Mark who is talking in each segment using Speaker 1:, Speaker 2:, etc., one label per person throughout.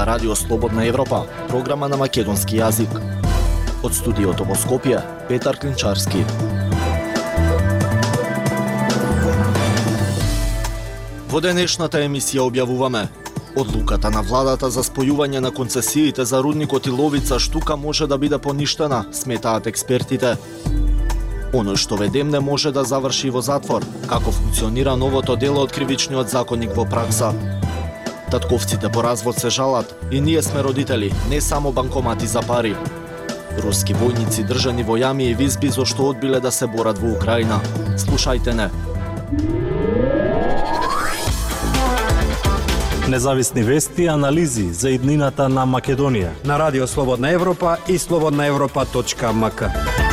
Speaker 1: ова Радио Слободна Европа, програма на македонски јазик. Од студиото во Скопје, Петар Клинчарски. Во денешната емисија објавуваме Одлуката на владата за спојување на концесиите за рудникот и ловица штука може да биде поништена, сметаат експертите. Оној што ведем не може да заврши во затвор, како функционира новото дело од кривичниот законник во пракса. Татковците по развод се жалат и ние сме родители, не само банкомати за пари. Руски војници држани во јами и визби зашто одбиле да се борат во Украина. Слушајте не.
Speaker 2: Независни вести и анализи за иднината на Македонија.
Speaker 3: На Радио Слободна Европа и слободнаевропа.мк.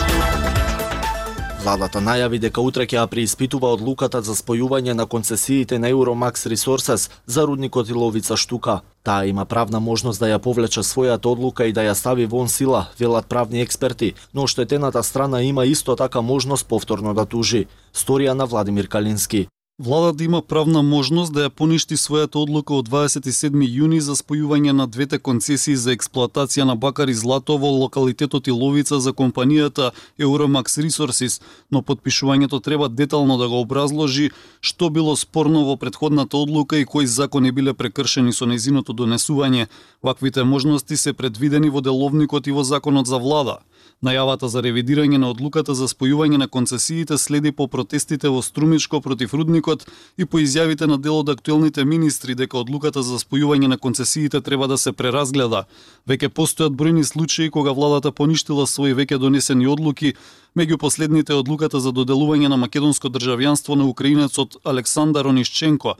Speaker 1: Владата најави дека утре ќе ја преиспитува одлуката за спојување на концесиите на Euromax Resources за рудникот и ловица штука. Таа има правна можност да ја повлече својата одлука и да ја стави вон сила, велат правни експерти, но оштетената страна има исто така можност повторно да тужи. Сторија на Владимир Калински.
Speaker 4: Владата има правна можност да ја поништи својата одлука од 27 јуни за спојување на двете концесии за експлоатација на бакар и злато во локалитетот Иловица за компанијата Euromax Resources, но подпишувањето треба детално да го образложи што било спорно во предходната одлука и кои закони биле прекршени со незиното донесување. Ваквите можности се предвидени во деловникот и во законот за влада. Најавата за ревидирање на одлуката за спојување на концесиите следи по протестите во Струмичко против рудникот и по изјавите на дел од актуелните министри дека одлуката за спојување на концесиите треба да се преразгледа. Веќе постојат бројни случаи кога владата поништила свои веќе донесени одлуки, меѓу последните одлуката за доделување на македонско државјанство на украинецот Александар Онишченко,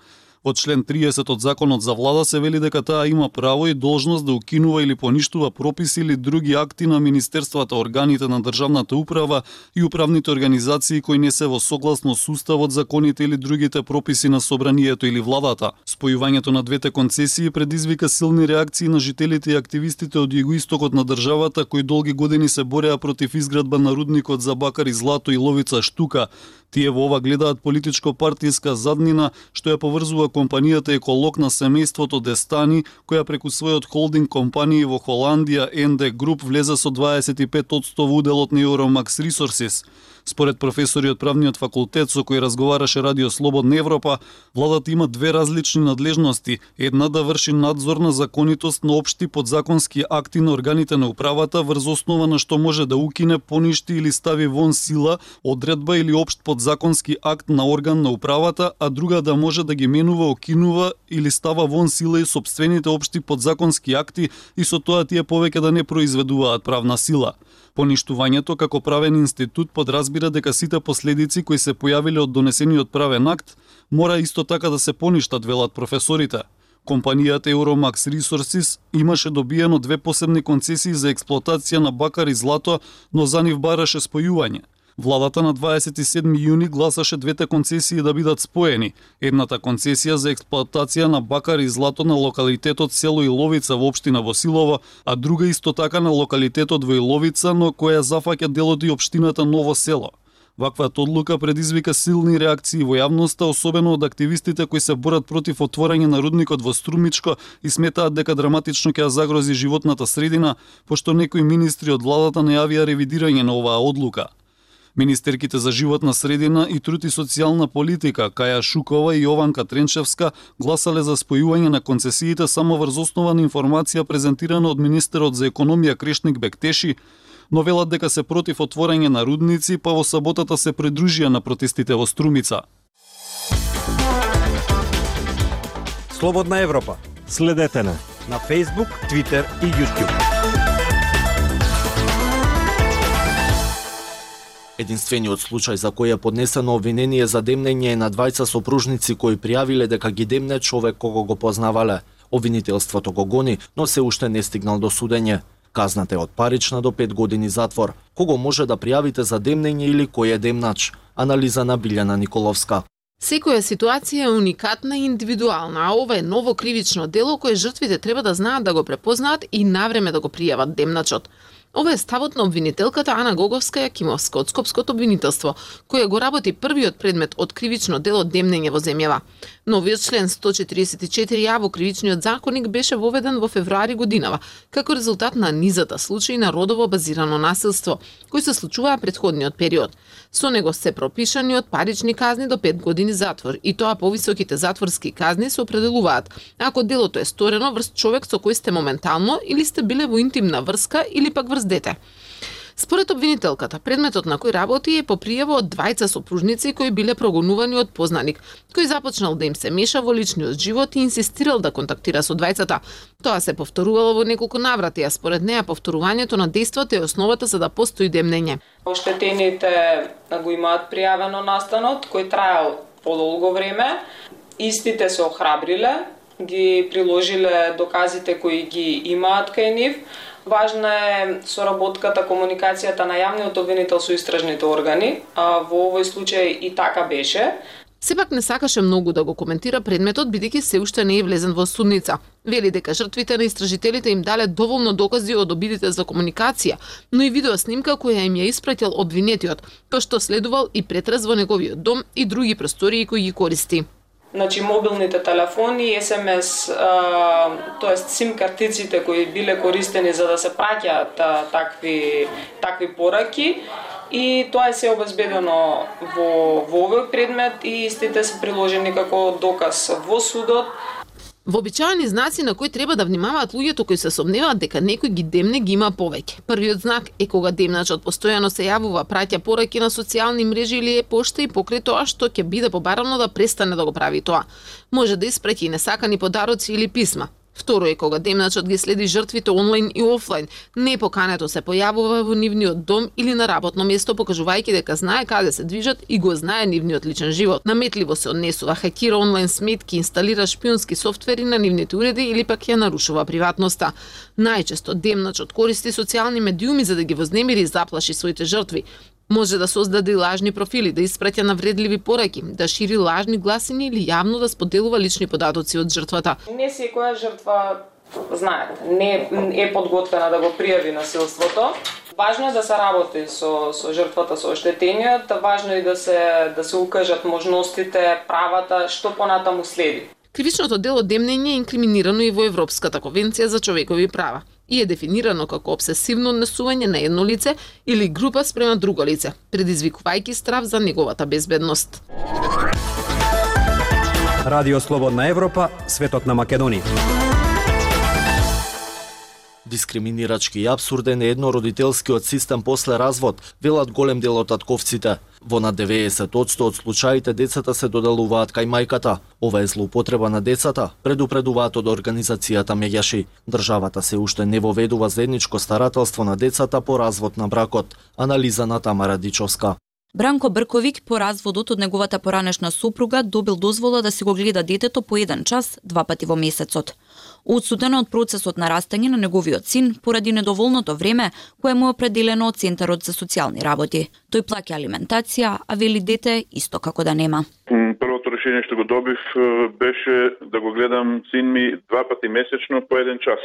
Speaker 4: Во член 30 од Законот за влада се вели дека таа има право и должност да укинува или поништува прописи или други акти на министерствата, органите на државната управа и управните организации кои не се во согласно со уставот, законите или другите прописи на собранието или владата. Спојувањето на двете концесии предизвика силни реакции на жителите и активистите од југоистокот на државата кои долги години се бореа против изградба на рудникот за бакар и злато и ловица штука, Тие во ова гледаат политичко партиска заднина што ја поврзува компанијата еколог на семејството Дестани, која преку својот холдинг компании во Холандија ND Group влезе со 25% уделот на Euromax Resources. Според професори од правниот факултет со кој разговараше Радио Слободна Европа, владата има две различни надлежности. Една да врши надзор на законитост на општи подзаконски акти на органите на управата врз основа на што може да укине, поништи или стави вон сила, одредба или општ подзаконски акт на орган на управата, а друга да може да ги менува, окинува или става вон сила и собствените општи подзаконски акти и со тоа тие повеќе да не произведуваат правна сила. Поништувањето како правен институт подразбира дека сите последици кои се појавиле од донесениот правен акт мора исто така да се поништат, велат професорите. Компанијата Euromax Resources имаше добиено две посебни концесии за експлоатација на бакар и злато, но за нив бараше спојување – Владата на 27 јуни гласаше двете концесии да бидат споени. Едната концесија за експлоатација на бакар и злато на локалитетот село Иловица во општина Восилово, а друга исто така на локалитетот во Иловица, но која зафаќа делот и општината Ново село. Ваквата одлука предизвика силни реакции во јавноста, особено од активистите кои се борат против отворање на рудникот во Струмичко и сметаат дека драматично ќе загрози животната средина, пошто некои министри од владата најавија ревидирање на оваа одлука. Министерките за животна средина и труд и социјална политика Каја Шукова и Јованка Тренчевска гласале за спојување на концесиите само врз основа на информација презентирана од министерот за економија Крешник Бектеши, но велат дека се против отворање на рудници, па во саботата се придружија на протестите во Струмица.
Speaker 3: Слободна Европа.
Speaker 2: Следете на
Speaker 3: на Facebook, Twitter и YouTube.
Speaker 1: Единствениот случај за кој е поднесено обвинение за демнење е на двајца сопружници кои пријавиле дека ги демне човек кого го познавале. Обвинителството го гони, но се уште не стигнал до судење. Казната е од парична до 5 години затвор. Кого може да пријавите за демнење или кој е демнач? Анализа на Билјана Николовска.
Speaker 5: Секоја ситуација е уникатна и индивидуална, а ова е ново кривично дело кое жртвите треба да знаат да го препознаат и навреме да го пријават демначот. Ова е ставот на обвинителката Ана Гоговска Јакимовска од Скопското обвинителство, која го работи првиот предмет од кривично дело демнење во земјава. Новиот член 144а во кривичниот законник беше воведен во февруари годинава, како резултат на низата случаи на родово базирано насилство, кои се случуваа предходниот период. Со него се пропишани од парични казни до 5 години затвор и тоа повисоките затворски казни се определуваат ако делото е сторено врз човек со кој сте моментално или сте биле во интимна врска или пак врз дете. Според обвинителката, предметот на кој работи е по пријава од двајца сопружници кои биле прогонувани од познаник, кој започнал да им се меша во личниот живот и инсистирал да контактира со двајцата. Тоа се повторувало во неколку наврати, а според неа повторувањето на действото е основата за да постои демнење.
Speaker 6: Оштетените го имаат пријавено настанот кој траел подолго време. Истите се охрабриле, ги приложиле доказите кои ги имаат кај нив, Важна е соработката, комуникацијата на јавниот обвинител со истражните органи. А, во овој случај и така беше.
Speaker 5: Сепак не сакаше многу да го коментира предметот бидејќи се уште не е влезен во судница. Вели дека жртвите на истражителите им дале доволно докази од обидите за комуникација, но и видеоснимка која им ја испратил обвинетиот, кој што следувал и претраз во неговиот дом и други простории кои ги користи
Speaker 6: значи мобилните телефони, СМС, тоест сим картиците кои биле користени за да се праќаат такви такви пораки. И тоа е се обезбедено во во овој предмет и истите се приложени како доказ во судот.
Speaker 5: Вообичаени знаци на кои треба да внимаваат луѓето кои се сомневаат дека некој ги демне ги има повеќе. Првиот знак е кога демначот постојано се јавува, праќа пораки на социјални мрежи или е пошта и покрај тоа што ќе биде побарано да престане да го прави тоа. Може да испраќа и несакани подароци или писма. Второ е кога демначот ги следи жртвите онлайн и офлайн, непокането се појавува во нивниот дом или на работно место, покажувајќи дека знае каде се движат и го знае нивниот личен живот. Наметливо се однесува, хакира онлайн сметки, инсталира шпионски софтвери на нивните уреди или пак ја нарушува приватноста. Најчесто демначот користи социјални медиуми за да ги вознемири и заплаши своите жртви. Може да создаде лажни профили, да испраќа навредливи пораки, да шири лажни гласини или јавно да споделува лични податоци од жртвата.
Speaker 6: Не секоја жртва знаете, не е подготвена да го пријави насилството. Важно е да се работи со со жртвата со оштетениот, важно е да се да се укажат можностите, правата, што понатаму следи.
Speaker 5: Кривичното дело демнење е инкриминирано и во Европската конвенција за човекови права и е дефинирано како обсесивно однесување на едно лице или група спрема друго лице, предизвикувајќи страв за неговата безбедност.
Speaker 3: Радио Слободна Европа, светот на Македонија.
Speaker 1: Дискриминирачки и абсурден е еднородителскиот систем после развод, велат голем дел од татковците. Во над 90% од случаите децата се доделуваат кај мајката. Ова е злоупотреба на децата, предупредуваат од организацијата Меѓаши. Државата се уште не воведува заедничко старателство на децата по развод на бракот. Анализа на Тамара Дичовска.
Speaker 7: Бранко Брковик по разводот од неговата поранешна супруга добил дозвола да си го гледа детето по еден час, два пати во месецот. Одсуден од процесот на растање на неговиот син поради недоволното време кое му е определено од Центарот за социјални работи. Тој плаќа алиментација, а вели дете исто како да нема.
Speaker 8: Првото решение што го добив беше да го гледам син ми два пати месечно по еден час.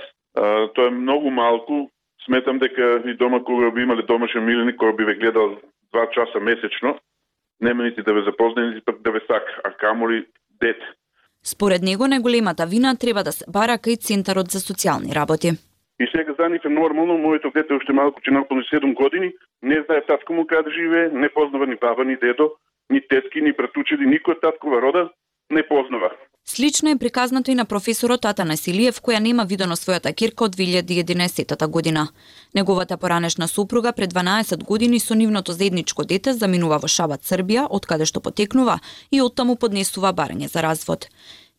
Speaker 8: Тоа е многу малку. Сметам дека и дома кога би имале домашен миленик кој би ве гледал два часа месечно, нема нити да ве запознае, нити да ве сака, а камоли дете.
Speaker 7: Според него најголемата вина треба да се бара кај Центарот за социјални работи.
Speaker 8: И сега за нив е нормално, моето дете уште малку че наполни 7 години, не знае татко му каде живее, не познава ни баба, ни дедо, ни тетки, ни братучеди, никој таткова рода не познава.
Speaker 7: Слично е приказнато и на професорот Ата Силиев, која нема видено својата кирка од 2011 година. Неговата поранешна супруга пред 12 години со нивното заедничко дете заминува во Шабат, Србија, од каде што потекнува и оттаму поднесува барање за развод.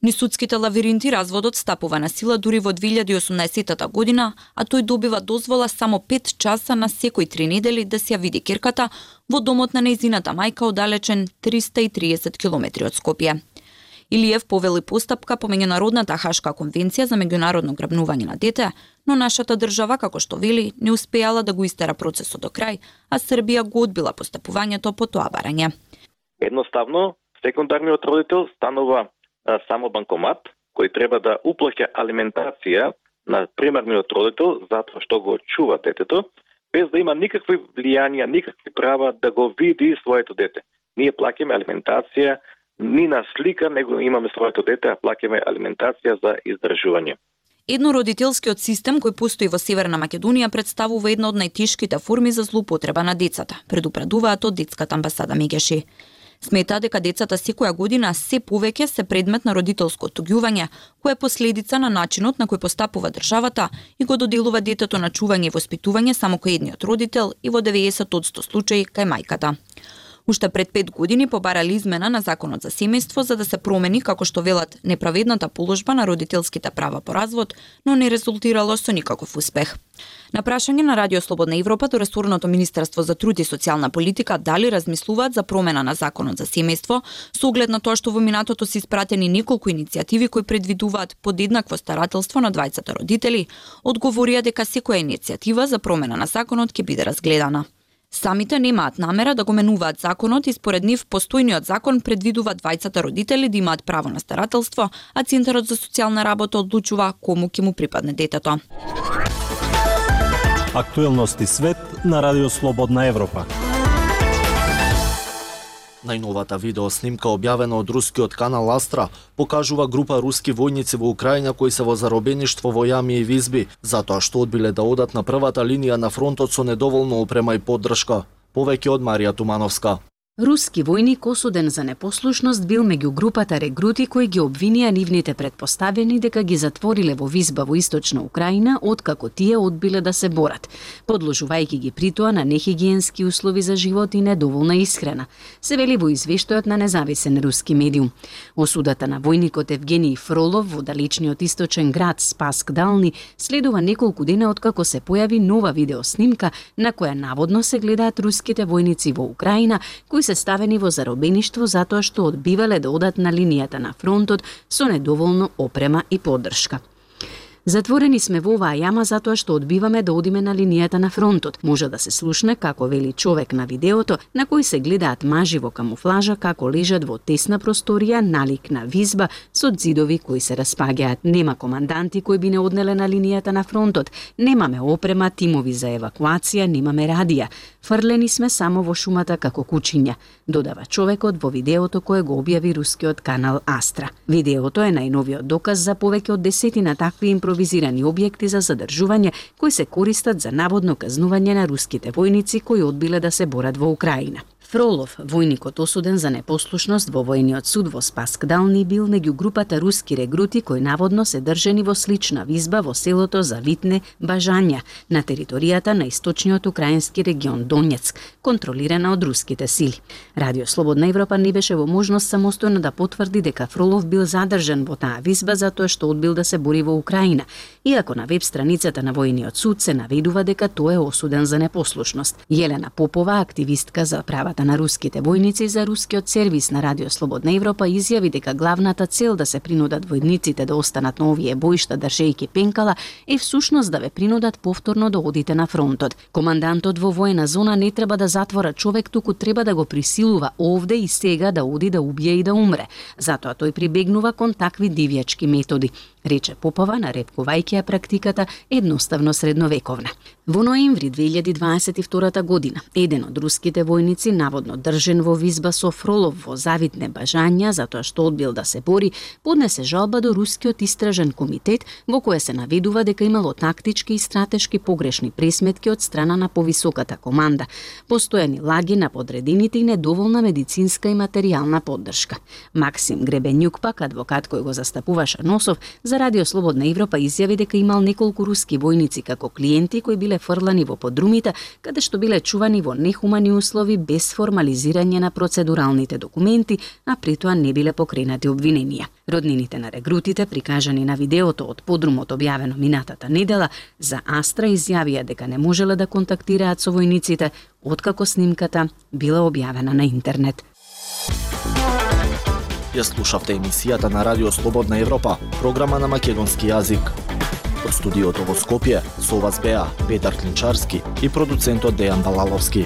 Speaker 7: Ни судските лавиринти разводот стапува на сила дури во 2018 година, а тој добива дозвола само 5 часа на секој три недели да се ја види кирката во домот на нејзината мајка оддалечен 330 км од Скопје. Илиев повели постапка по меѓународната Хашка конвенција за меѓународно грабнување на дете, но нашата држава, како што вели, не успеала да го истера процесот до крај, а Србија го одбила постапувањето по тоа барање.
Speaker 9: Едноставно, секундарниот родител станува а, само банкомат кој треба да уплаќа алиментација на примарниот родител затоа што го чува детето, без да има никакви влијанија, никакви права да го види своето дете. Ние плаќаме алиментација ни на слика, него имаме своето дете, а плакеме алиментација за издржување.
Speaker 7: Еднородителскиот систем кој постои во Северна Македонија представува една од најтешките форми за злоупотреба на децата, предупредуваат од детската амбасада Мегеши. Смета дека децата секоја година се повеќе се предмет на родителско отуѓување, кое е последица на начинот на кој постапува државата и го доделува детето на чување и воспитување само кај едниот родител и во 90% случаи кај мајката. Уште пред пет години побарали измена на Законот за семејство за да се промени, како што велат, неправедната положба на родителските права по развод, но не резултирало со никаков успех. На прашање на Радио Слободна Европа до Ресорното Министерство за труд и социјална политика дали размислуваат за промена на Законот за семејство, со оглед на тоа што во минатото се испратени неколку иницијативи кои предвидуваат подеднакво старателство на двајцата родители, одговорија дека секоја иницијатива за промена на законот ќе биде разгледана. Самите немаат намера да го менуваат законот и според нив постојниот закон предвидува двајцата родители да имаат право на старателство, а Центарот за социјална работа одлучува кому ќе му припадне детето.
Speaker 2: Актуелности свет на Радио Слободна Европа.
Speaker 1: Најновата видеоснимка објавена од рускиот канал Астра покажува група руски војници во Украина кои се во заробеништво во јами и визби, затоа што одбиле да одат на првата линија на фронтот со недоволно опрема и поддршка. Повеќе од Марија Тумановска.
Speaker 10: Руски војник осуден за непослушност бил меѓу групата регрути кои ги обвинија нивните предпоставени дека ги затвориле во визба во источна Украина откако тие одбиле да се борат, подложувајќи ги притоа на нехигиенски услови за живот и недоволна исхрана, се вели во извештајот на независен руски медиум. Осудата на војникот Евгений Фролов во далечниот источен град Спаск Дални следува неколку дена откако се појави нова видеоснимка на која наводно се гледаат руските војници во Украина кои се ставени во заробеништво затоа што одбивале да одат на линијата на фронтот со недоволно опрема и поддршка. Затворени сме во оваа јама затоа што одбиваме да одиме на линијата на фронтот. Може да се слушне како вели човек на видеото, на кој се гледаат мажи во камуфлажа како лежат во тесна просторија налик на визба со зидови кои се распаѓаат. Нема команданти кои би не однеле на линијата на фронтот. Немаме опрема, тимови за евакуација, немаме радија. Фрлени сме само во шумата како кучиња, додава човекот во видеото кое го објави рускиот канал Астра. Видеото е најновиот доказ за повеќе од десетина такви импровизирани објекти за задржување кои се користат за наводно казнување на руските војници кои одбиле да се борат во Украина. Фролов, војникот осуден за непослушност во војниот суд во Спаск Дални, бил меѓу групата руски регрути кои наводно се држени во слична визба во селото Завитне Бажања на територијата на источниот украински регион Донецк, контролирана од руските сили. Радио Слободна Европа не беше во можност самостојно да потврди дека Фролов бил задржан во таа визба затоа што одбил да се бори во Украина, иако на веб страницата на војниот суд се наведува дека тој е осуден за непослушност. Јелена Попова, активистка за правата на руските војници за рускиот сервис на Радио Слободна Европа изјави дека главната цел да се принудат војниците да останат на овие бојшта држејќи пенкала е всушност да ве принудат повторно да одите на фронтот. Командантот во војна зона не треба да затвора човек, туку треба да го присилува овде и сега да оди да убие и да умре. Затоа тој прибегнува кон такви дивјачки методи рече Попова, нарепкувајќи ја практиката едноставно средновековна. Во ноември 2022 година, еден од руските војници, наводно држен во визба со Фролов во завидне бажања затоа што одбил да се бори, поднесе жалба до рускиот истражен комитет во која се наведува дека имало тактички и стратешки погрешни пресметки од страна на повисоката команда, постојани лаги на подредините и недоволна медицинска и материјална поддршка. Максим Гребенјук пак, адвокат кој го застапуваше Носов, за Радио Слободна Европа изјави дека имал неколку руски војници како клиенти кои биле фрлани во подрумите, каде што биле чувани во нехумани услови без формализирање на процедуралните документи, а при тоа не биле покренати обвиненија. Роднините на регрутите, прикажани на видеото од подрумот објавено минатата недела, за Астра изјавија дека не можеле да контактираат со војниците откако снимката била објавена на интернет.
Speaker 1: Ја слушавте емисијата на Радио Слободна Европа, програма на македонски јазик. Од студиото во Скопје, со вас беа Петар Клинчарски и продуцентот Дејан Балаловски.